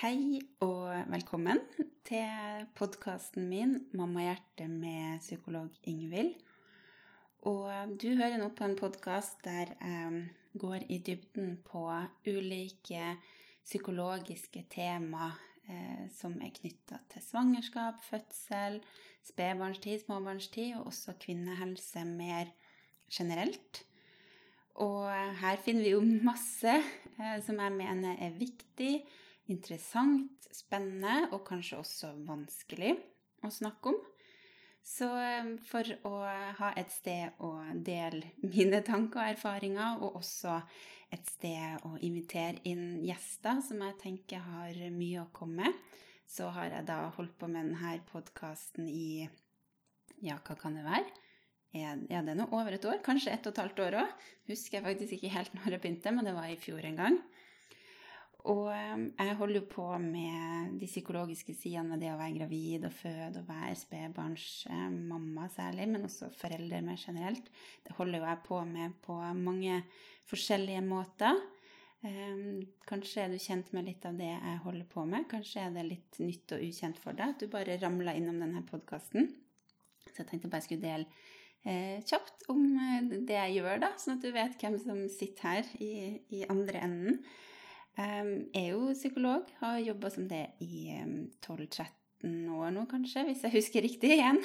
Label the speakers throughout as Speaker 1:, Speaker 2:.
Speaker 1: Hei og velkommen til podkasten min 'Mammahjerte' med psykolog Ingvild. Og du hører nå på en podkast der jeg går i dybden på ulike psykologiske tema eh, som er knytta til svangerskap, fødsel, spedbarnstid, småbarnstid og også kvinnehelse mer generelt. Og her finner vi jo masse eh, som jeg mener er viktig, interessant, spennende og kanskje også vanskelig å snakke om. Så eh, for å ha et sted å dele mine tanker og erfaringer, og også et sted å invitere inn gjester som jeg tenker har mye å komme med, så har jeg da holdt på med denne podkasten i ja, hva kan det være? ja, det er nå over et år, kanskje ett og et halvt år òg. Husker jeg faktisk ikke helt når jeg begynte, men det var i fjor en gang. Og ehm, jeg holder jo på med de psykologiske sidene ved det å være gravid og føde og være spedbarnsmamma særlig, men også foreldre mer generelt. Det holder jo jeg på med på mange forskjellige måter. Ehm, kanskje er du kjent med litt av det jeg holder på med. Kanskje er det litt nytt og ukjent for deg at du bare ramla innom denne podkasten. Så jeg tenkte bare jeg skulle dele eh, kjapt om eh, det jeg gjør, da, sånn at du vet hvem som sitter her i, i andre enden. Jeg er jo psykolog, har jobba som det i 12-13 år nå, kanskje, hvis jeg husker riktig igjen.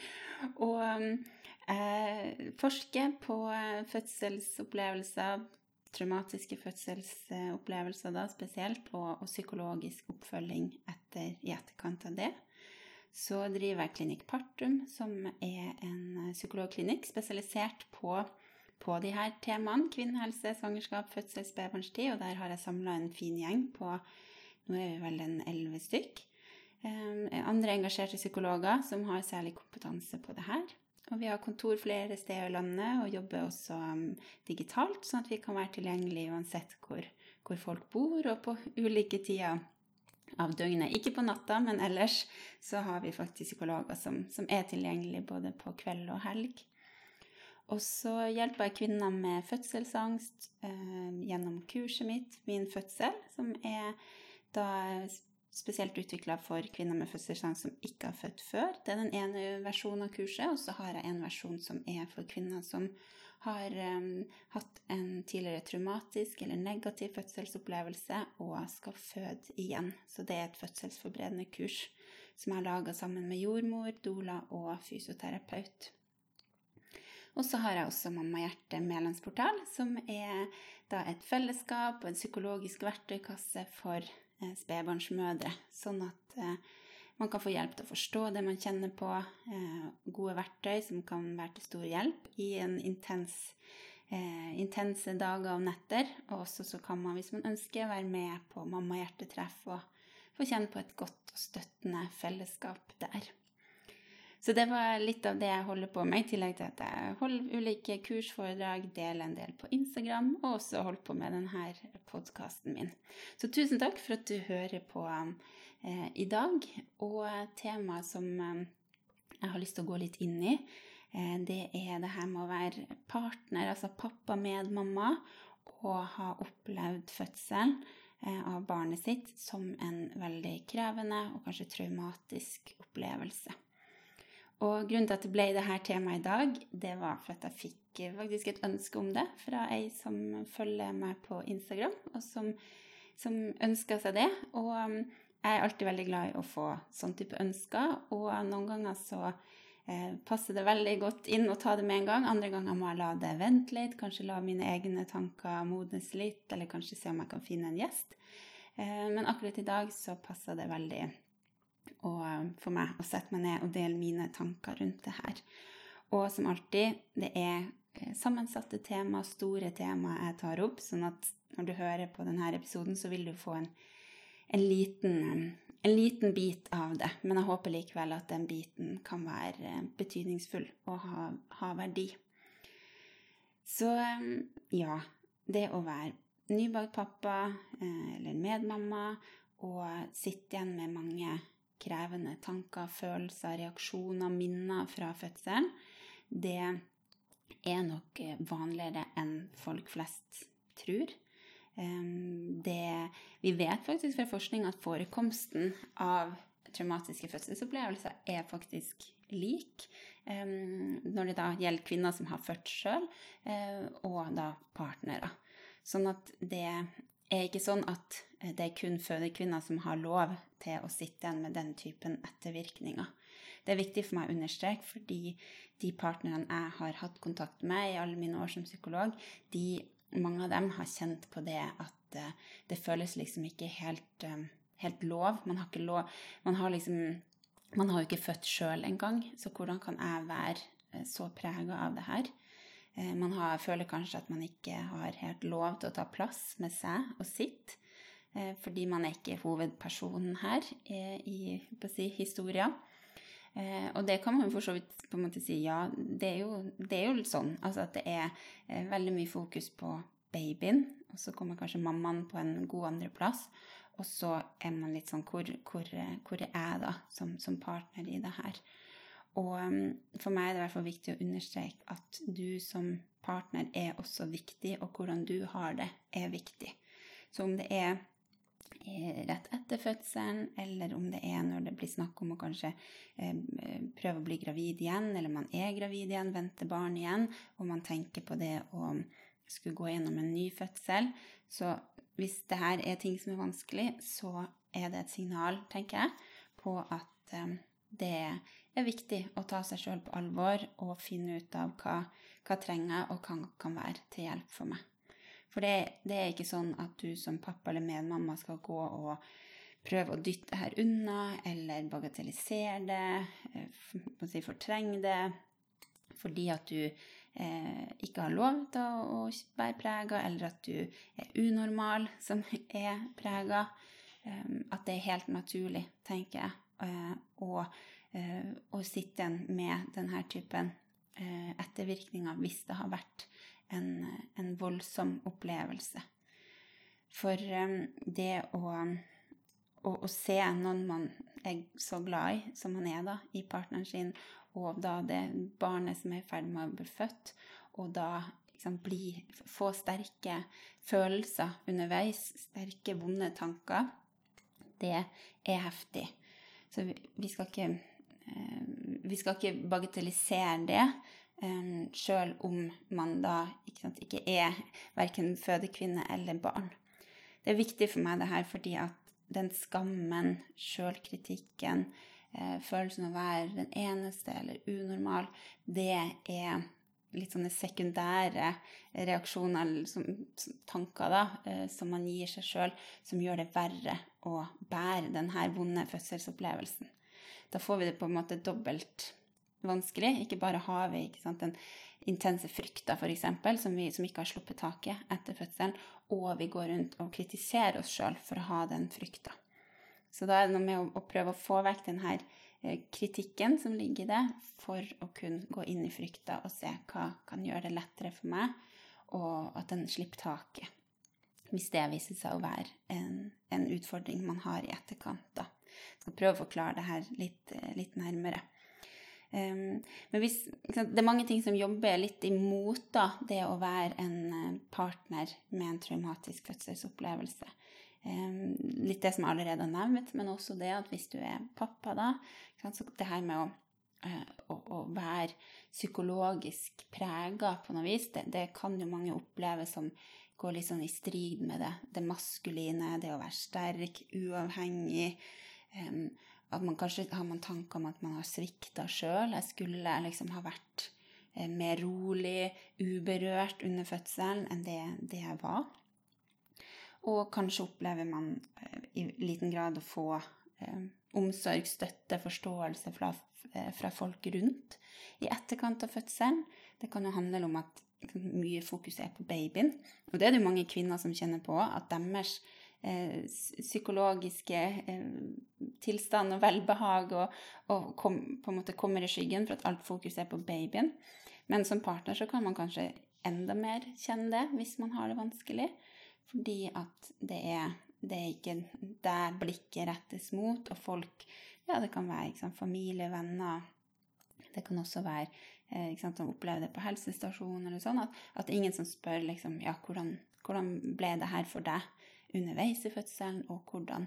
Speaker 1: og eh, forsker på eh, fødselsopplevelser, traumatiske fødselsopplevelser da spesielt, og, og psykologisk oppfølging etter, i etterkant av det. Så driver jeg Klinikk Partum, som er en psykologklinikk spesialisert på på de her temaene. Kvinnehelse, svangerskap, fødsel, spedbarnstid. Og der har jeg samla en fin gjeng på Nå er vi vel en elleve stykk. Um, andre engasjerte psykologer som har særlig kompetanse på det her. Og vi har kontor flere steder i landet og jobber også um, digitalt, sånn at vi kan være tilgjengelige uansett hvor, hvor folk bor, og på ulike tider av døgnet. Ikke på natta, men ellers så har vi faktisk psykologer som, som er tilgjengelige både på kveld og helg. Og så hjelper jeg kvinner med fødselsangst eh, gjennom kurset mitt, Min fødsel, som er da spesielt utvikla for kvinner med fødselsangst som ikke har født før. Det er den ene versjonen av kurset, og så har jeg en versjon som er for kvinner som har eh, hatt en tidligere traumatisk eller negativ fødselsopplevelse og skal føde igjen. Så det er et fødselsforberedende kurs som jeg har laga sammen med jordmor, doula og fysioterapeut. Og så har jeg også Mamma Hjerte medlemsportal, som er da et fellesskap og en psykologisk verktøykasse for eh, spedbarnsmødre. Sånn at eh, man kan få hjelp til å forstå det man kjenner på. Eh, gode verktøy som kan være til stor hjelp i en intens, eh, intense dager og netter. Og også så kan man, hvis man ønsker, være med på Mamma hjertetreff og få kjenne på et godt og støttende fellesskap der. Så det var litt av det jeg holder på med, i tillegg til at jeg holder ulike kursforedrag, deler en del på Instagram, og også holder på med denne podkasten min. Så tusen takk for at du hører på eh, i dag. Og temaet som eh, jeg har lyst til å gå litt inn i, eh, det er det her med å være partner, altså pappa med mamma, og ha opplevd fødsel eh, av barnet sitt som en veldig krevende og kanskje traumatisk opplevelse. Og grunnen til at det ble det her temaet i dag, det var for at jeg fikk faktisk et ønske om det fra ei som følger meg på Instagram, og som, som ønska seg det. Og um, jeg er alltid veldig glad i å få sånn type ønsker, og noen ganger så eh, passer det veldig godt inn å ta det med en gang. Andre ganger må jeg la det vente litt, kanskje la mine egne tanker modnes litt, eller kanskje se om jeg kan finne en gjest. Eh, men akkurat i dag så passer det veldig og eh, for meg å sette meg ned og dele mine tanker rundt det her. Og som alltid, det er eh, sammensatte tema, store tema jeg tar opp, sånn at når du hører på denne episoden, så vil du få en, en, liten, en liten bit av det. Men jeg håper likevel at den biten kan være eh, betydningsfull og ha, ha verdi. Så ja, det å være nybakt pappa eller medmamma og sitte igjen med mange krevende tanker, følelser, reaksjoner, minner fra fødselen, det er nok vanligere enn folk flest tror. Det, vi vet faktisk fra forskning at forekomsten av traumatiske fødselsopplevelser er faktisk lik når det da gjelder kvinner som har født sjøl, og da partnere. Sånn at det er ikke sånn at det er kun fødekvinner som har lov til å sitte igjen med den typen ettervirkninger. Det er viktig for meg å understreke, fordi de partnerne jeg har hatt kontakt med i alle mine år som psykolog, de, mange av dem har kjent på det at uh, det føles liksom ikke helt, uh, helt lov. Man har ikke lov Man har liksom Man har jo ikke født sjøl engang, så hvordan kan jeg være så prega av det her? Man har, føler kanskje at man ikke har helt lov til å ta plass med seg og sitt. Fordi man er ikke hovedpersonen her i, i si, historien. Eh, og det kan man for så vidt på en måte si ja, det er jo, det er jo sånn. Altså at det er eh, veldig mye fokus på babyen, og så kommer kanskje mammaen på en god andreplass. Og så er man litt sånn Hvor, hvor, hvor er jeg, da, som, som, partner i det her? Og um, for meg er det i hvert fall viktig å understreke at du som partner er også viktig, og hvordan du har det, er viktig. Så om det er rett etter fødselen, eller om det er når det blir snakk om å kanskje eh, prøve å bli gravid igjen, eller man er gravid igjen, venter barn igjen, og man tenker på det å skulle gå gjennom en ny fødsel. Så hvis det her er ting som er vanskelig, så er det et signal, tenker jeg, på at eh, det er viktig å ta seg sjøl på alvor og finne ut av hva, hva trenger og hva kan være til hjelp for meg. For det, det, er ikke sånn at du som pappa eller medmamma skal gå og prøve å dytte her unna, eller bagatellisere det, må si fortrenge det, fordi at du eh, ikke har lov til å, være prega, eller at du er unormal som er prega. Um, at det er helt naturlig, tenker jeg, uh, å, uh, å sitte igjen med denne typen uh, ettervirkninger hvis det har vært en, en voldsom opplevelse. For um, det å, å, å, se noen man er så glad i, som man er da, i partneren sin, og da det barnet som er i ferd med å bli født, og da liksom, bli, få sterke følelser underveis, sterke, vonde tanker, det er heftig. Så vi, vi skal ikke eh, vi skal ikke bagatellisere det, Um, Sjøl om man da ikke, sant, ikke er verken fødekvinne eller barn. Det er viktig for meg det her fordi at den skammen, sjølkritikken, eh, følelsen av å være den eneste eller unormal, det er litt sånne sekundære reaksjoner, eller tanker, da, eh, som man gir seg sjøl, som gjør det verre å bære denne vonde fødselsopplevelsen. Da får vi det på en måte dobbelt vanskelig. Ikke bare har vi ikke sant, den intense frykta, f.eks., som, vi, som ikke har sluppet taket etter fødselen, og vi går rundt og kritiserer oss sjøl for å ha den frykta. Så da er det noe med å, å prøve å få vekk den her eh, kritikken som ligger i det, for å kunne gå inn i frykta og se hva kan gjøre det lettere for meg, og at den slipper taket. Hvis det viser seg å være en, en utfordring man har i etterkant, da. Skal prøve å forklare det her litt, eh, litt nærmere. Um, men hvis, det er mange ting som jobber litt imot da, det å være en eh, partner med en traumatisk fødselsopplevelse. Um, litt det som jeg allerede har nevnt, men også det at hvis du er pappa, da så Det her med å, uh, å, å være psykologisk prega på noe vis, det, det, kan jo mange oppleve som går litt sånn i strid med det, det maskuline, det å være sterk, uavhengig. At man kanskje har man tanker om at man har svikta sjøl. Jeg skulle liksom ha vært eh, mer rolig, uberørt under fødselen enn det, det jeg var. Og kanskje opplever man eh, i liten grad å få eh, omsorg, støtte, forståelse fra, eh, fra, folk rundt i etterkant av fødselen. Det kan jo handle om at mye fokus er på babyen. Og det er det jo mange kvinner som kjenner på, at deres psykologiske eh, tilstand og velbehag og, og kom, på en måte kommer i skyggen for at alt fokus er på babyen. Men som partner så kan man kanskje enda mer kjenne det hvis man har det vanskelig. Fordi at det er, det er ikke der blikket rettes mot, og folk Ja, det kan være sant, familie, venner. Det kan også være eh, ikke sant, de opplever det på helsestasjonen eller sånn. At, at ingen som spør liksom Ja, hvordan Hvordan ble det her for deg underveis i fødselen, og hvordan,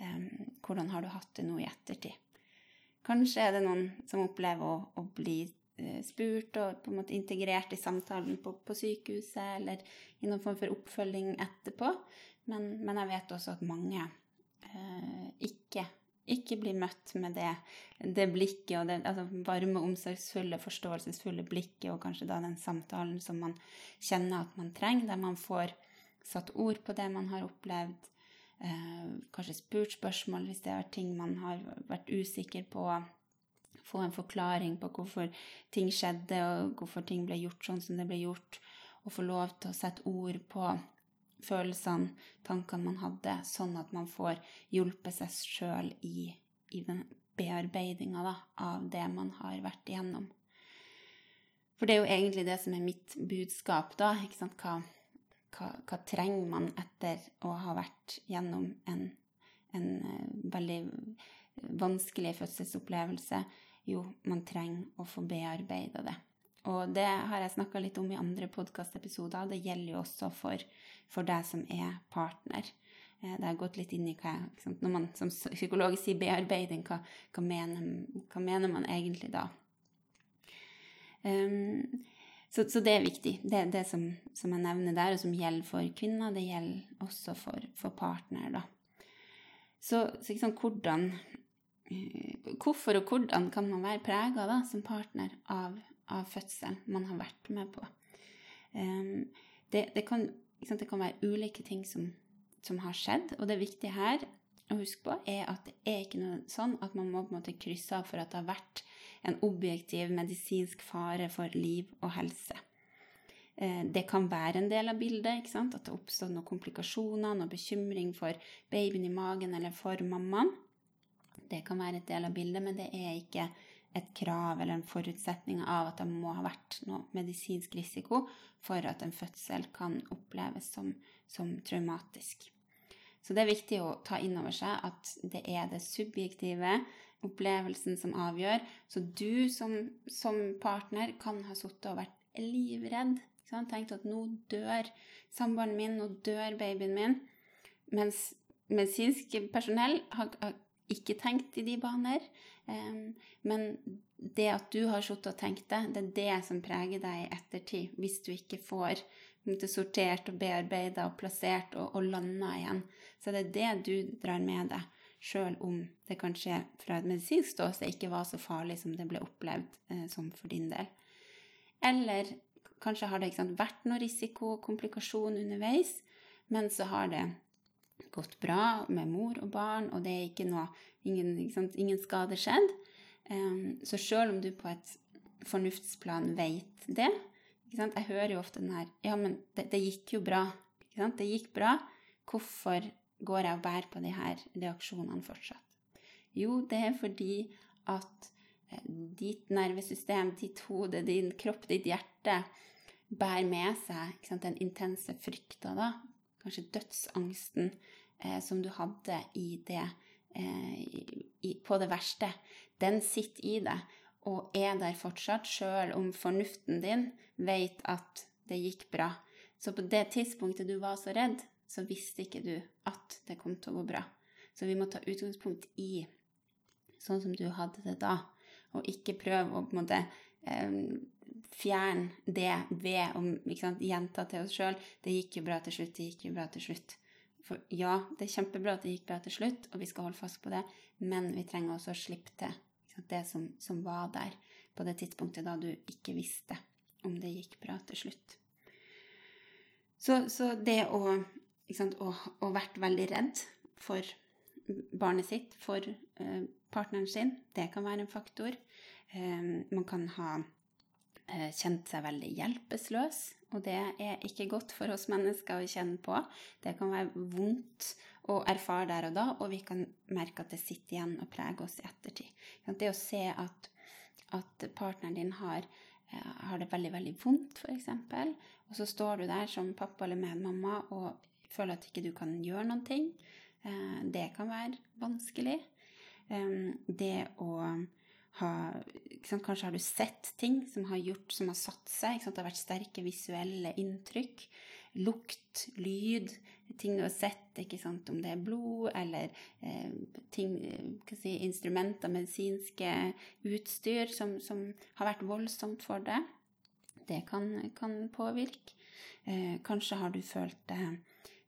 Speaker 1: eh, hvordan har du hatt det nå i ettertid? Kanskje er det noen som opplever å, å bli uh, spurt og på en måte integrert i samtalen på, på sykehuset, eller i noen form for oppfølging etterpå. Men, men jeg vet også at mange eh, ikke ikke bli møtt med det, det blikket og det altså varme, omsorgsfulle, forståelsesfulle blikket, og kanskje da den samtalen som man kjenner at man trenger, der man får satt ord på det man har opplevd, eh, kanskje spurt spørsmål hvis det er ting man har vært usikker på, få en forklaring på hvorfor ting skjedde, og hvorfor ting ble gjort sånn som det ble gjort, og få lov til å sette ord på følelsene, tankene man hadde, sånn at man får hjulpet seg sjøl i, i, den bearbeidinga av det man har vært igjennom. For det er jo egentlig det som er mitt budskap, da. ikke sant? Hva, hva, hva trenger man etter å ha vært gjennom en, en uh, veldig vanskelig fødselsopplevelse? Jo, man trenger å få bearbeida det. Og det har jeg snakka litt om i andre podkastepisoder. Det gjelder jo også for, for deg som er partner. Eh, det har gått litt inn i hva Når man som psykolog sier bearbeiding, hva, hva, mener, hva mener, man egentlig da? Um, så, så, det er viktig. Det er det som, som, jeg nevner der, og som gjelder for kvinner. Det gjelder også for, for partner, da. Så, så liksom, hvordan eh, Hvorfor og hvordan kan man være prega som partner av av fødselen man har vært med på. Um, det, det, kan, det, kan, være ulike ting som, som, har skjedd, og det viktige her å huske på er at det er ikke noe sånn at man må på en måte krysse av for at det har vært en objektiv medisinsk fare for liv og helse. Eh, det kan være en del av bildet, at det oppstår noen komplikasjoner, noe bekymring for babyen i magen eller for mammaen. Det kan være et del av bildet, men det er ikke et krav eller en forutsetning av at det må ha vært noe medisinsk risiko for at en fødsel kan oppleves som, som traumatisk. Så det er viktig å ta inn over seg at det er det subjektive opplevelsen som avgjør. Så du som, som partner kan ha sittet og vært livredd. Tenkt at nå dør samboeren min, nå dør babyen min. Mens medisinsk personell har, har ikke tenkt i de baner. Men det at du har sittet og tenkt det, det er det som preger deg i ettertid, hvis du ikke får sortert og bearbeida og plassert og, og landa igjen. Så det er det du drar med deg, sjøl om det kanskje fra et medisinsk ståsted ikke var så farlig som det ble opplevd eh, som for din del. Eller kanskje har det sant, vært noe risiko og komplikasjon underveis, men så har det gått bra med mor og barn, og det er ikke noe Ingen, ikke ingen skade skjedd. Um, så sjøl om du på et fornuftsplan vet det Jeg hører jo ofte den her Ja, men det, det gikk jo bra. Det gikk bra. Hvorfor går jeg og bærer på de her reaksjonene fortsatt? Jo, det er fordi at eh, ditt nervesystem, ditt hode, din kropp, ditt hjerte bærer med seg sant, den intense frykta, da, kanskje dødsangsten, eh, som du hadde i det eh, i, på det verste, den sitter i deg og er der fortsatt, sjøl om fornuften din vet at det gikk bra. Så på det tidspunktet du var så redd, så visste ikke du at det kom til å gå bra. Så vi må ta utgangspunkt i sånn som du hadde det da, og ikke prøve å på en måte eh, fjerne det ved å gjenta til oss sjøl 'Det gikk jo bra til slutt. Det gikk jo bra til slutt.' For ja, det er kjempebra at det gikk bra til slutt, og vi skal holde fast på det, men vi trenger også å slippe til det som, som, var der på det tidspunktet da du ikke visste om det gikk bra til slutt. Så, så det å, og, å vært veldig redd for barnet sitt, for eh, partneren sin, det kan være en faktor. Eh, man kan ha eh, kjent seg veldig hjelpeløs og det er ikke godt for oss mennesker å kjenne på. Det kan være vondt å erfare der og da, og vi kan merke at det sitter igjen og preger oss i ettertid. Det å se at, at partneren din har, eh, har, det veldig, veldig vondt, f.eks., og så står du der som pappa eller medmamma og føler at ikke du kan gjøre noen ting, eh, det kan være vanskelig. Det å har, Kanskje har du sett ting som har gjort, som har satt seg. Det har vært sterke visuelle inntrykk. lukt, lyd, ting du har sett, om det er blod eller eh, ting, si, instrumenter, medisinske utstyr som, som, har vært voldsomt for deg. Det kan, kan påvirke. Eh, kanskje har du følt deg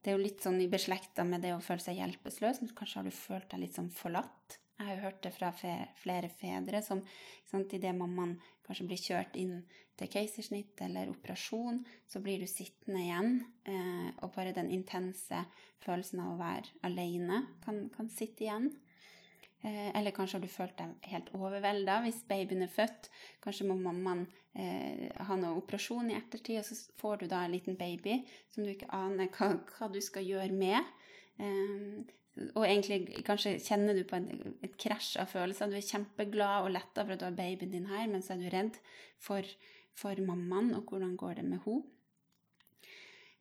Speaker 1: Det er jo litt sånn i beslekta med det å føle seg hjelpeløs, kanskje har du følt deg litt sånn forlatt. Jeg har jo hørt det fra flere fedre som idet mammaen kanskje blir kjørt inn til keisersnitt eller operasjon, så blir du sittende igjen. Eh, og bare den intense følelsen av å være alene kan, kan sitte igjen. Eh, eller kanskje har du følt deg helt overvelda hvis babyen er født. Kanskje må mammaen eh, ha noe operasjon i ettertid, og så får du da en liten baby som du ikke aner hva, hva du skal gjøre med. Eh, og egentlig kanskje kjenner du på en, et krasj av følelser. Du er kjempeglad og letta for at du har babyen din her, men så er du redd for, for mammaen, og hvordan går det med henne.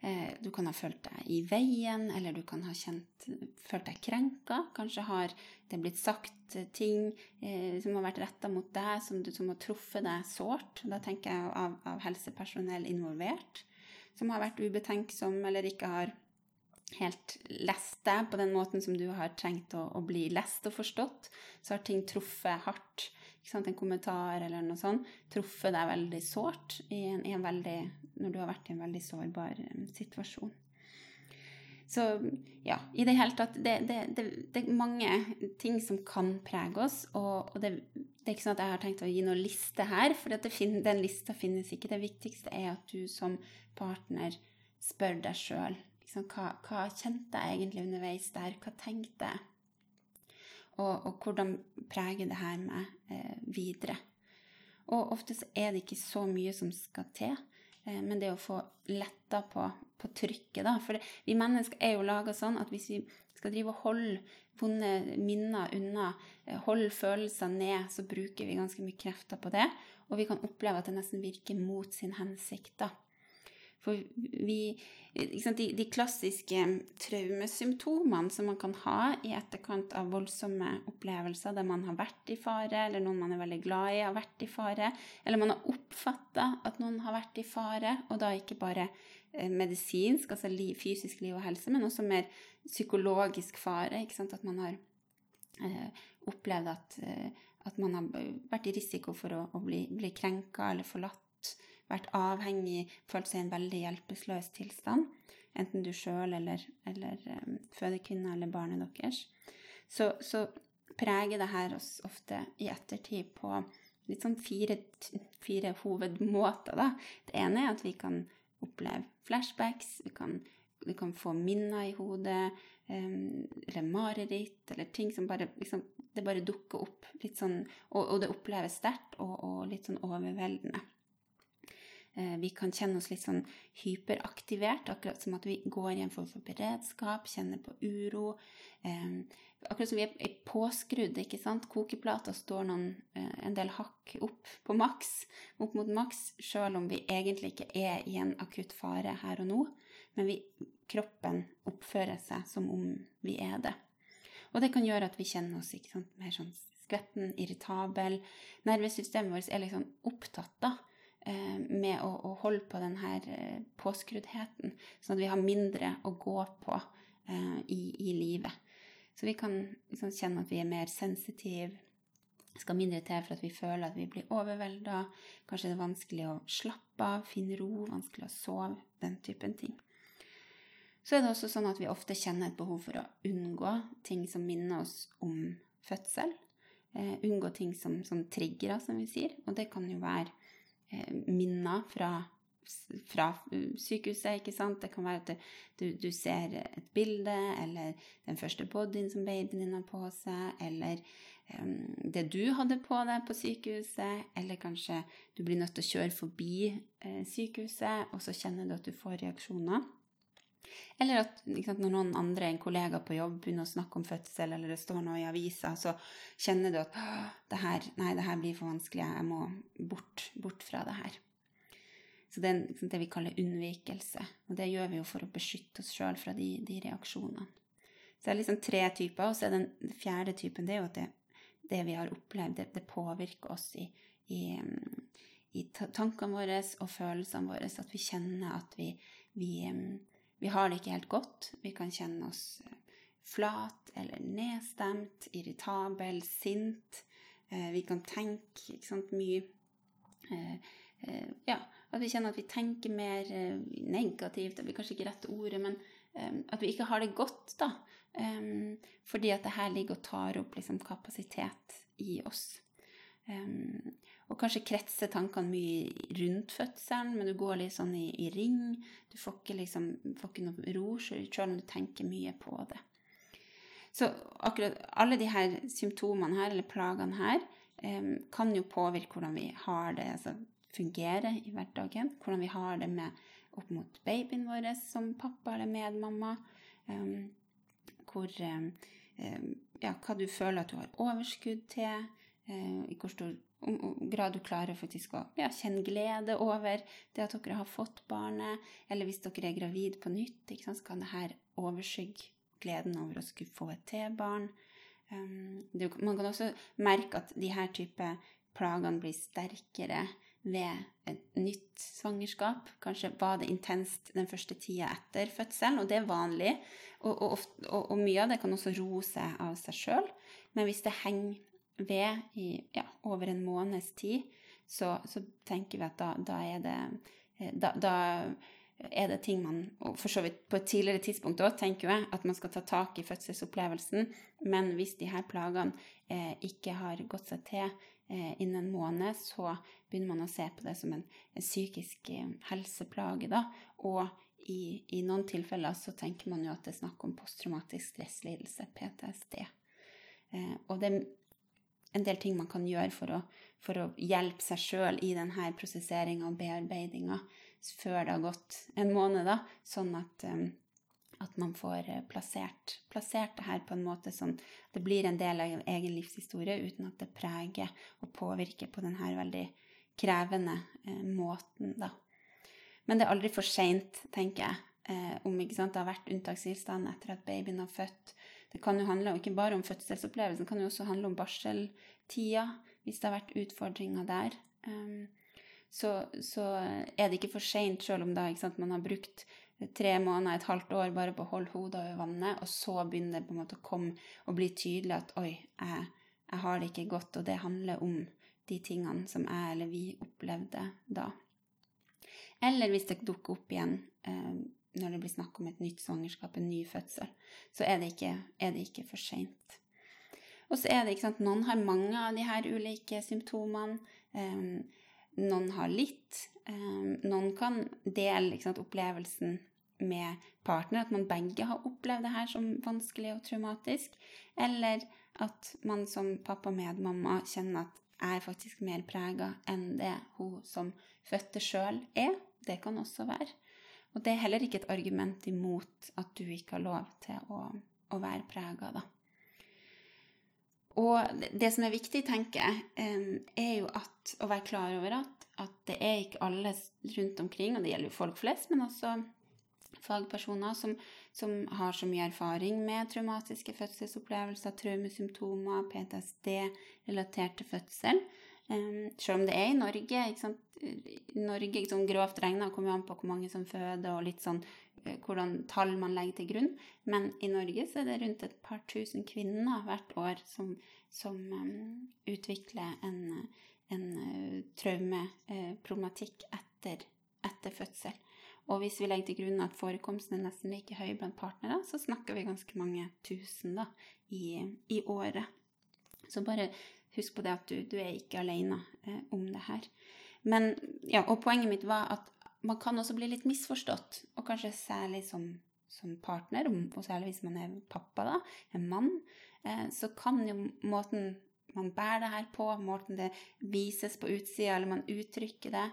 Speaker 1: Eh, du kan ha følt deg i veien, eller du kan ha kjent, følt deg krenka. Kanskje har det blitt sagt ting eh, som har vært retta mot deg, som, du, som, har truffet deg sårt. Da tenker jeg av, av helsepersonell involvert, som har vært ubetenksom eller ikke har helt lest deg på den måten som du har trengt å, å bli lest og forstått, så har ting truffet hardt. En kommentar eller noe sånt truffet deg veldig sårt i en, i en veldig, når du har vært i en veldig sårbar um, situasjon. Så ja, i det hele tatt det, det, det, det, er mange ting som kan prege oss. Og, og det, er ikke sånn at jeg har tenkt å gi noen liste her, for den lista finnes ikke. Det viktigste er at du som partner spør deg sjøl Liksom, hva, hva, kjente jeg egentlig underveis der? Hva tenkte jeg? Og, og hvordan preger det her meg eh, videre? Og ofte så er det ikke så mye som skal til, eh, men det å få letta på, på trykket, da. For det, vi mennesker er jo laga sånn at hvis vi skal drive og holde vonde minner unna, eh, holde følelser ned, så bruker vi ganske mye krefter på det. Og vi kan oppleve at det nesten virker mot sin hensikt, da. For vi sant, de, de, klassiske traumesymptomene som man kan ha i etterkant av voldsomme opplevelser der man har vært i fare, eller noen man er veldig glad i har vært i fare, eller man har oppfatta at noen har vært i fare, og da ikke bare eh, medisinsk, altså liv, fysisk liv og helse, men også mer psykologisk fare. sant, At man har eh, opplevd at, eh, at, man har vært i risiko for å, å bli, bli krenka eller forlatt vært avhengig, følt seg i en veldig hjelpeløs tilstand, enten du sjøl eller, eller um, fødekvinna eller barnet deres, så, så, preger det her oss ofte i ettertid på litt sånn fire, fire hovedmåter. Da. Det ene er at vi kan oppleve flashbacks, vi kan, vi kan få minner i hodet, um, eller mareritt, eller ting som bare liksom, Det bare dukker opp litt sånn Og, og det oppleves sterkt og, og litt sånn overveldende. Eh, vi kan kjenne oss litt sånn hyperaktivert, akkurat som at vi går i en form for beredskap, kjenner på uro. Akkurat som vi er påskrudd, ikke sant. Kokeplata står noen, eh, en del hakk opp på maks, opp mot maks, sjøl om vi egentlig ikke er i en akutt fare her og nå. Men vi, kroppen oppfører seg som om vi er det. Og det kan gjøre at vi kjenner oss sant, mer sånn skvetten, irritabel. Nervesystemet vårt er liksom opptatt da, med å, å, holde på denne eh, påskruddheten, sånn at vi har mindre å gå på eh, i, i, livet. Så vi kan liksom kjenne at vi er mer sensitive. Skal mindre til for at vi føler at vi blir overvelda. Kanskje det er vanskelig å slappe av, finne ro, vanskelig å sove. Den typen ting. Så er det også sånn at vi ofte kjenner et behov for å unngå ting som minner oss om fødsel. Eh, unngå ting som, som trigger, som vi sier. Og det kan jo være Eh, minner fra, fra, sykehuset. ikke sant? Det kan være at du, du, ser et bilde, eller den første bodyen som babyen din har på seg, eller um, det du hadde på deg på sykehuset, eller kanskje du blir nødt til å kjøre forbi uh, sykehuset, og så kjenner du at du får reaksjoner. Eller at sant, når noen andre, en kollega på jobb, begynner å snakke om fødsel, eller det står noe i avisa, så kjenner du at det her, nei, det her blir for vanskelig, jeg må bort, bort fra det her. Så det er sant, det vi kaller unnvikelse. Og det gjør vi jo for å beskytte oss sjøl fra de, de, reaksjonene. Så det er liksom tre typer, og så er den fjerde typen det er jo at det, det vi har opplevd, det, det påvirker oss i, i, i tankene våre og følelsene våre. At vi kjenner at vi vi, vi har det ikke helt godt. Vi kan kjenne oss flat eller nedstemt, irritabel, sint. Vi kan tenke ikke sant, mye Ja, at vi kjenner at vi tenker mer negativt. Det blir kanskje ikke rette ordet, men at vi ikke har det godt, da. Fordi at det her ligger og tar opp liksom, kapasitet i oss. Og kanskje kretser tankene mye rundt fødselen, men du går litt sånn i, i ring. Du får ikke, liksom, får ikke noe ro selv om du tenker mye på det. Så akkurat alle de her symptomene her, eller plagene her, kan jo påvirke hvordan vi har det, altså fungerer i hverdagen. Hvordan vi har det med opp mot babyen vår som pappa eller medmamma. Um, hvor um, Ja, hva du føler at du har overskudd til. Uh, I hvor stor grad du klarer faktisk å ja, kjenne glede over det at dere har fått barnet. Eller hvis dere er gravid på nytt, så kan det her overskygge gleden over å skulle få et T-barn. Um, man kan også merke at de her type plagene blir sterkere ved et nytt svangerskap. Kanskje var det intenst den første tida etter fødselen, og det er vanlig. Og, og, og, og mye av det kan også roe seg av seg sjøl. Men hvis det henger ved i ja, over en måneds tid, så, så, tenker vi at da, da er det eh, da, da, er det ting man Og for så vidt på et tidligere tidspunkt òg tenker jeg at man skal ta tak i fødselsopplevelsen. Men hvis de her plagene eh, ikke har gått seg til eh, innen en måned, så begynner man å se på det som en, en psykisk eh, helseplage. Da. Og i, i, noen tilfeller så tenker man jo at det er snakk om posttraumatisk stresslidelse, PTSD. Eh, og det en del ting man kan gjøre for å, for å hjelpe seg sjøl i denne prosesseringa og bearbeidinga før det har gått en måned, da, sånn at um, at man får eh, plassert, plassert det her på en måte sånn det blir en del av egen livshistorie uten at det preger og påvirker på denne veldig krevende eh, måten, da. Men det er aldri for seint, tenker jeg, eh, om sant, det har vært unntakstilstand etter at babyen har født. Det kan jo handle ikke bare om fødselsopplevelsen, det kan jo også handle om barseltida, hvis det har vært utfordringer der. Um, så, så, er det ikke for seint, sjøl om da, sant, man har brukt tre måneder, et halvt år bare på å holde hodet over vannet, og så begynner det på en måte å komme og bli tydelig at oi, jeg, jeg har det ikke godt, og det handler om de tingene som jeg eller vi opplevde da. Eller hvis det dukker opp igjen eh, når det blir snakk om et nytt svangerskap, en ny fødsel, så er det ikke, er det ikke for seint. Og så er det ikke sant, noen har mange av de her ulike symptomene. Um, noen har litt. Um, noen kan dele sant, opplevelsen med partner, at man begge har opplevd det her som vanskelig og traumatisk. Eller at man som pappa med medmamma kjenner at jeg er faktisk mer prega enn det hun som fødte sjøl er. Det kan også være. Og det er heller ikke et argument imot at du ikke har lov til å, å være prega, da. Og det som er viktig, tenker jeg, er jo at, å være klar over at, at det er ikke alle rundt omkring, og det gjelder jo folk flest, men også fagpersoner som, som, har så mye erfaring med traumatiske fødselsopplevelser, traumesymptomer, PTSD relatert til fødsel. Selv om det er i Norge ikke sant? Norge ikke sånn grovt regna kommer an på hvor mange som føder, og litt sånn uh, hvordan tall man legger til grunn. Men i Norge så er det rundt et par tusen kvinner hvert år som, som um, utvikler en, en uh, traumeproblematikk etter, etter fødsel. Og hvis vi legger til grunn at forekomsten er nesten like høy blant partnere, så snakker vi ganske mange tusen da, i, i året. Så bare husk på det at du, du er ikke alene eh, om det her. Men, ja, og poenget mitt var at man kan også bli litt misforstått, og kanskje særlig som, som partner, og særlig hvis man er pappa, da, en mann, eh, så kan jo måten man bærer det her på, måten det vises på utsida, eller man uttrykker det,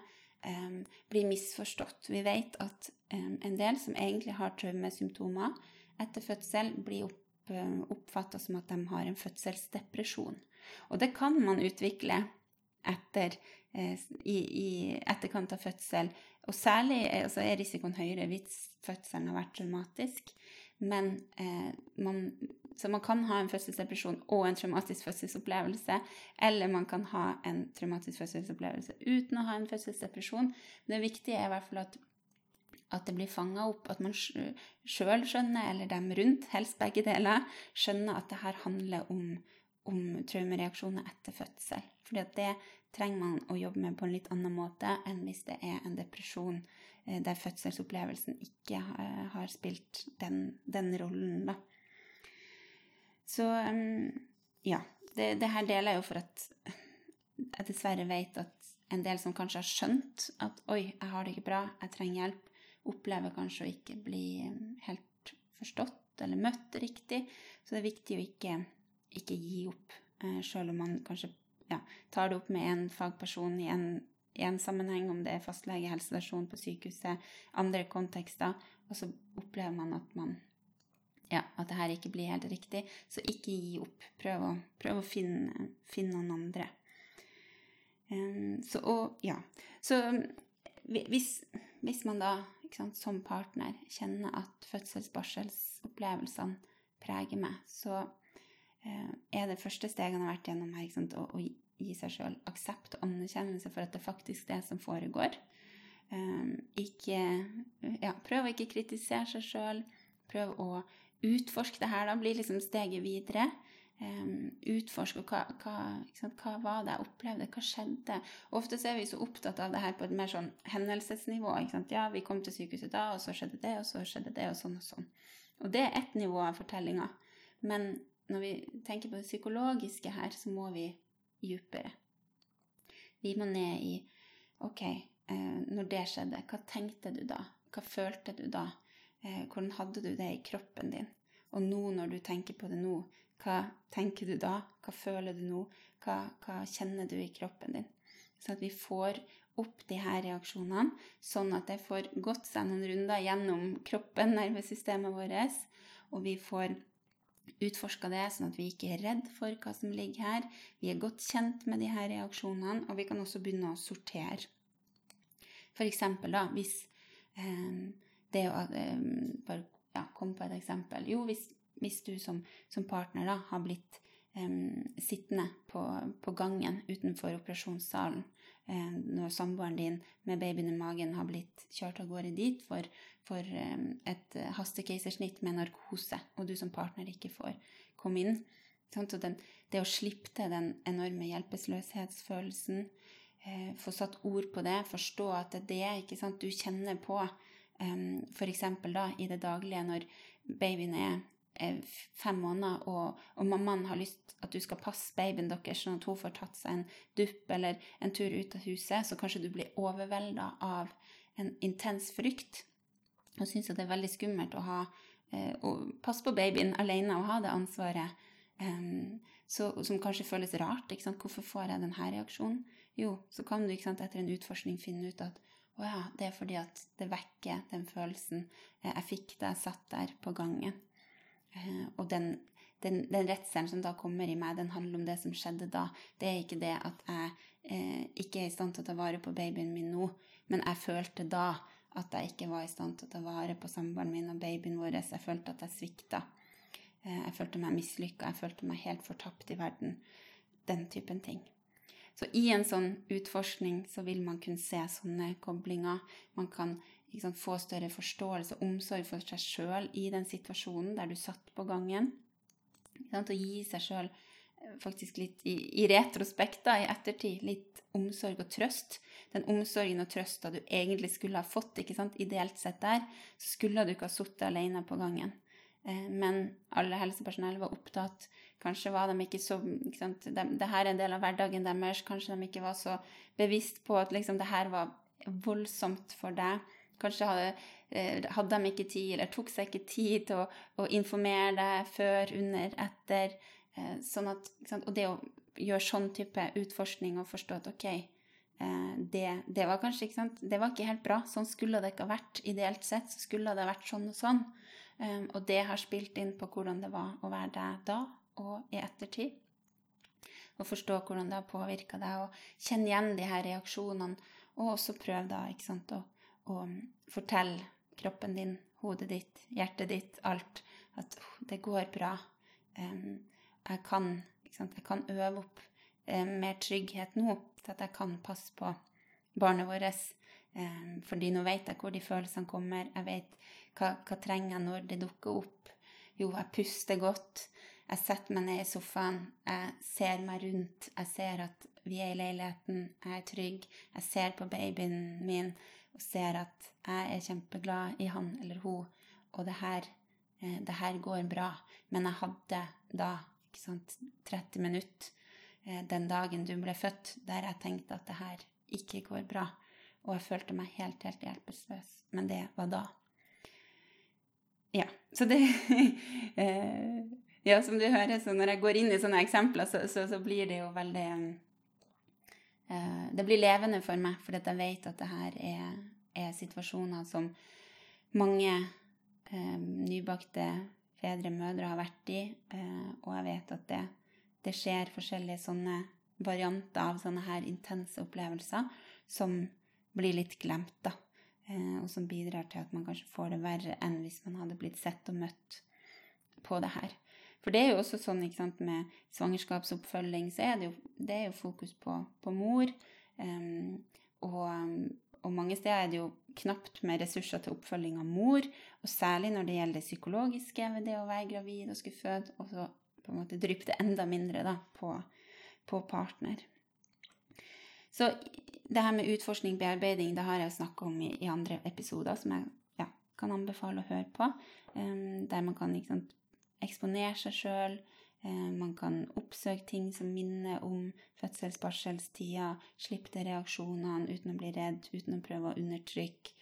Speaker 1: eh, blir misforstått. Vi vet at um, en del som egentlig har traumesymptomer etter fødsel, blir opp, um, oppfatta som at de har en fødselsdepresjon. Og det kan man utvikle etter, uh, i, i, etterkant av fødsel. Og særlig altså er risikoen høyere hvis fødselen har vært traumatisk. Men eh, man, så man kan ha en fødselsdepresjon og en traumatisk fødselsopplevelse. Eller man kan ha en traumatisk fødselsopplevelse uten å ha en fødselsdepresjon. Men det viktige er i hvert fall at, at det blir fanga opp, at man sjøl skjønner, eller dem rundt, helst begge deler, skjønner at det her handler om, om traumereaksjoner etter fødsel. At det trenger man å jobbe med på en litt annen måte enn hvis det er en depresjon eh, der fødselsopplevelsen ikke eh, har spilt den, den rollen, da. Så ja. Det, det her deler jeg jo for at jeg dessverre vet at en del som kanskje har skjønt at 'oi, jeg har det ikke bra, jeg trenger hjelp', opplever kanskje å ikke bli helt forstått eller møtt riktig. Så det er viktig å ikke, ikke gi opp, eh, sjøl om man kanskje ja, tar det opp med en fagperson i en, sammenheng, om det er fastlege, helsestasjon på sykehuset, andre kontekster, og så opplever man at man ja, at det her ikke blir helt riktig. Så ikke gi opp. Prøv å, prøv å finne, finne, noen andre. Um, så og ja. Så hvis, hvis man da sant, som partner kjenner at fødsels-barselopplevelsene preger meg, så er det første steget han har vært gjennom her, sant, å, å, gi seg sjøl aksept og anerkjennelse for at det faktisk er det som foregår. Um, ikke Ja, prøv å ikke kritisere seg sjøl. Prøv å utforske det her, da blir liksom steget videre. Um, utforske hva, hva, hva, var det jeg opplevde, hva skjedde? Ofte er vi så opptatt av det her på et mer sånn hendelsesnivå. Ja, vi kom til sykehuset da, og så skjedde det, og så skjedde det, og sånn og sånn. Og det er ett nivå av fortellinga. Men når vi tenker på det psykologiske her, så må vi dypere. Vi må ned i Ok, eh, når det skjedde, hva tenkte du da? Hva følte du da? Eh, hvordan hadde du det i kroppen din? Og nå når du tenker på det nå, hva tenker du da? Hva føler du nå? Hva, hva kjenner du i kroppen din? Så at vi får opp de her reaksjonene, sånn at det får gått seg noen runder gjennom kroppen, nervesystemet vårt, og vi får utforska det, sånn at vi ikke er redd for hva som ligger her. Vi er godt kjent med de her reaksjonene, og vi kan også begynne å sortere. For eksempel da, hvis eh, det å eh, bare ja, kom på et eksempel Jo, hvis, hvis du som, som, partner da har blitt eh, sittende på, på, gangen utenfor operasjonssalen når samboeren din med babyen i magen har blitt kjørt av gårde dit for, for et hastekeisersnitt med narkose, og du som partner ikke får komme inn sant? den, Det å slippe til den enorme hjelpeløshetsfølelsen, eh, få satt ord på det, forstå at det er det du kjenner på um, f.eks. i det daglige når babyen er fem måneder, og, og, mammaen har lyst at du skal passe babyen deres sånn at hun får tatt seg en dupp eller en tur ut av huset, så kanskje du blir overvelda av en intens frykt og syns det er veldig skummelt å ha eh, passe på babyen alene og ha det ansvaret. Um, så, som kanskje føles rart. Ikke sant? Hvorfor får jeg denne reaksjonen? Jo, så kan du sant, etter en utforskning finne ut at å ja, det er fordi at det vekker den følelsen eh, jeg fikk da jeg satt der på gangen. Eh, og den, den, den redselen som da kommer i meg, den handler om det som skjedde da. Det er ikke det at jeg eh, ikke er i stand til å ta vare på babyen min nå, men jeg følte da at jeg ikke var i stand til å ta vare på samboeren min og babyen vår. Jeg følte at jeg svikta. Eh, jeg følte meg mislykka. Jeg følte meg helt fortapt i verden. Den typen ting. Så i en sånn utforskning så vil man kunne se sånne koblinger. Man kan sant, få større forståelse og omsorg for seg sjøl i den situasjonen der du satt på gangen. Sant, og gi seg sjøl eh, faktisk litt i, i retrospekt, da, i ettertid, litt omsorg og trøst. Den omsorgen og trøsta du egentlig skulle ha fått, ikke sant, ideelt sett der, så skulle du ikke ha sittet alene på gangen. Eh, men alle helsepersonell var opptatt Kanskje var de ikke så ikke de, Det her er en del av hverdagen deres. Kanskje de ikke var så bevisst på at liksom, det her var voldsomt for deg. Kanskje hadde, eh, hadde, de ikke tid, eller tok seg ikke tid til å, å informere deg før, under, etter. Eh, sånn at, og det å gjøre sånn type utforskning og forstå at ok, eh, det, det, var kanskje ikke sant, det var ikke helt bra. Sånn skulle det ikke ha vært. Ideelt sett så skulle det ha vært sånn og sånn. Og det har spilt inn på hvordan det var å være deg da og i ettertid. Og forstå hvordan det har påvirka deg, og kjenne igjen de her reaksjonene. Og også prøv da ikke sant, å, å fortelle kroppen din, hodet ditt, hjertet ditt, alt at det går bra. Jeg, kan, jeg kan øve opp um, mer trygghet nå, til at jeg kan passe på barnet vårt fordi nå vet jeg hvor de følelsene kommer. Jeg vet hva, hva trenger jeg når det dukker opp. Jo, jeg puster godt. Jeg setter meg ned i sofaen. Jeg ser meg rundt. Jeg ser at vi er i leiligheten. Jeg er trygg. Jeg ser på babyen min og ser at jeg er kjempeglad i han eller hun. Og det her, eh, det her går bra. Men jeg hadde da sant, 30 minutter eh, den dagen du ble født, der jeg tenkte at det her ikke går bra. Og jeg følte meg helt, helt hjelpeløs. Men det var da. Ja, så det eh, Ja, som du hører, så når jeg går inn i sånne eksempler, så, så, så blir det jo veldig Det blir levende for meg, fordi jeg vet at det her er, er situasjoner som mange eh, nybakte fedre, mødre har vært i, eh, og jeg vet at det, det skjer forskjellige sånne varianter av sånne her intense opplevelser som blir litt glemt, da. Eh, og som bidrar til at man kanskje får det verre enn hvis man hadde blitt sett og møtt på det her. For det er jo også sånn ikke sant, med svangerskapsoppfølging, så er det jo, det er jo fokus på, på mor. Um, og, og, mange steder er det jo knapt med ressurser til oppfølging av mor. Og særlig når det gjelder det psykologiske ved det å være gravid og skulle føde. Og så på en måte drypper det enda mindre da, på, på partner. Så det her med utforskning, bearbeiding, det har jeg snakka om i, i, andre episoder som jeg kan anbefale å høre på. Um, der man kan ikke sant, eksponere seg sjøl. Eh, man kan oppsøke ting som minner om fødsels-barselstida. Slippe til reaksjonene uten å bli redd, uten å prøve å undertrykke.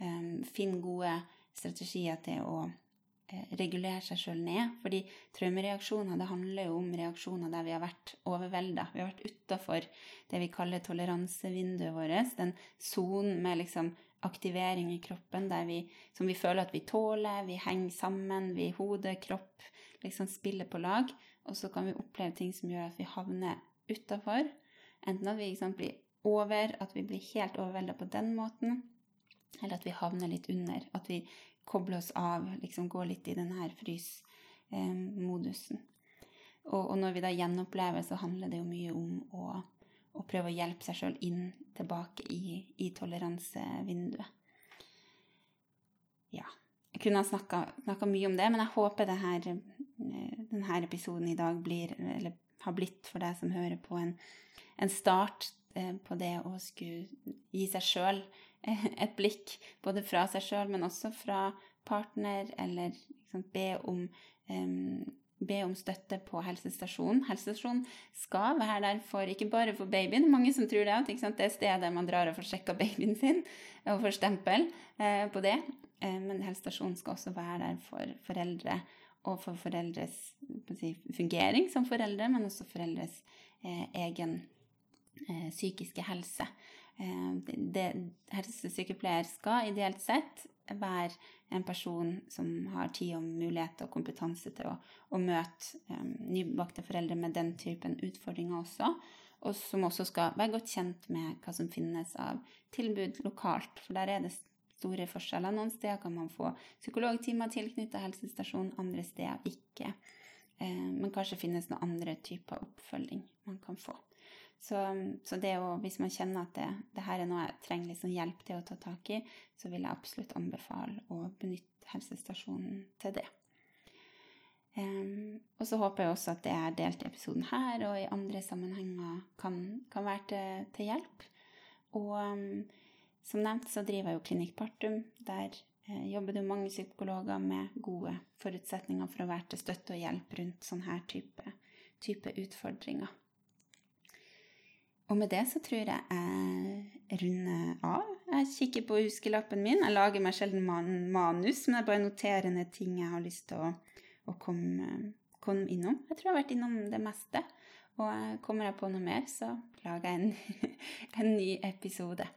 Speaker 1: Eh, finn gode strategier til å eh, regulere seg sjøl ned. Fordi traumereaksjoner det handler jo om reaksjoner der vi har vært overvelda. Vi har vært utafor det vi kaller toleransevinduet vårt. Den sonen med liksom aktivering i kroppen vi, som vi føler at vi tåler. Vi henger sammen, vi hode, kropp liksom spiller på lag. Og så kan vi oppleve ting som gjør at vi havner utafor. Enten at vi liksom blir over, at vi blir helt overvelda på den måten, eller at vi havner litt under. At vi kobler oss av, liksom går litt i den her frysmodusen. Eh, og, og, når vi da gjenopplever, så handler det jo mye om å og prøve å hjelpe seg sjøl inn tilbake i, i toleransevinduet. Ja. Jeg kunne ha snakka mye om det, men jeg håper her, eh, denne episoden i dag blir, eller har blitt for deg som hører på, en, en start eh, på det å skulle gi seg sjøl et blikk, både fra seg sjøl, men også fra partner, eller liksom be om um, be om støtte på helsestasjonen. Helsestasjonen skal være der for ikke bare for babyen, mange som tror det, at det er stedet man drar og får sjekka babyen sin og får stempel eh, på det. Eh, men helsestasjonen skal også være der for foreldre og for foreldres si, fungering som foreldre, men også foreldres eh, egen eh, psykiske helse. Eh, det, helsesykepleier skal ideelt sett være en person som har tid og mulighet og kompetanse til å, å møte um, nybakte foreldre med den typen utfordringer også. Og som også skal være godt kjent med hva som finnes av tilbud lokalt. For der er det store forskjeller. Noen steder kan man få psykologtimer tilknyttet helsestasjon, andre steder ikke. Eh, men kanskje finnes noen andre typer oppfølging man kan få. Så, så det å, hvis man kjenner at det, det, her er noe jeg trenger liksom hjelp til å ta tak i, så vil jeg absolutt anbefale å benytte helsestasjonen til det. Um, og så håper jeg også at det jeg delt i episoden her og i andre sammenhenger kan, kan være til, til, hjelp. Og um, som nevnt så driver jeg jo Klinikk Partum. Der eh, jobber det mange psykologer med gode forutsetninger for å være til støtte og hjelp rundt sånne her type, type utfordringer. Og med det så tror jeg jeg runder av. Jeg kikker på huskelappen min. Jeg lager meg sjelden manus, men jeg bare noterer ned ting jeg har lyst til å, å komme, komme, innom. Jeg tror jeg har vært innom det meste. Og kommer jeg på noe mer, så lager jeg en, en ny episode.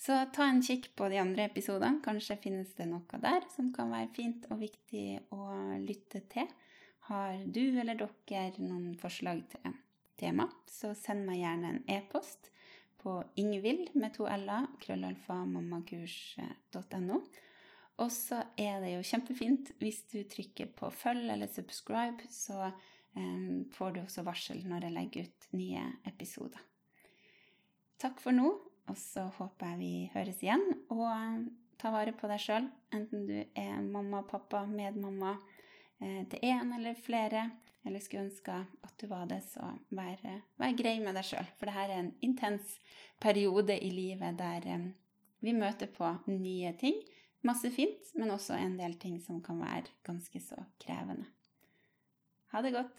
Speaker 1: Så ta en kikk på de andre episodene. Kanskje finnes det noe der som kan være fint og viktig å lytte til. Har du eller dere noen forslag til tema, så send meg gjerne en e-post på ingvild med to l-er, krøllalfa mammakurs.no. Og så er det jo kjempefint hvis du trykker på følg eller subscribe, så um, får du også varsel når jeg legger ut nye episoder. Takk for nå, Og så håper jeg vi høres igjen. Og ta vare på deg sjøl, enten du er mamma, pappa, medmamma eh, til én eller flere, eller skulle ønske at du var det, så vær, vær grei med deg sjøl. For dette er en intens periode i livet der eh, vi møter på nye ting. Masse fint, men også en del ting som kan være ganske så krevende. Ha det godt.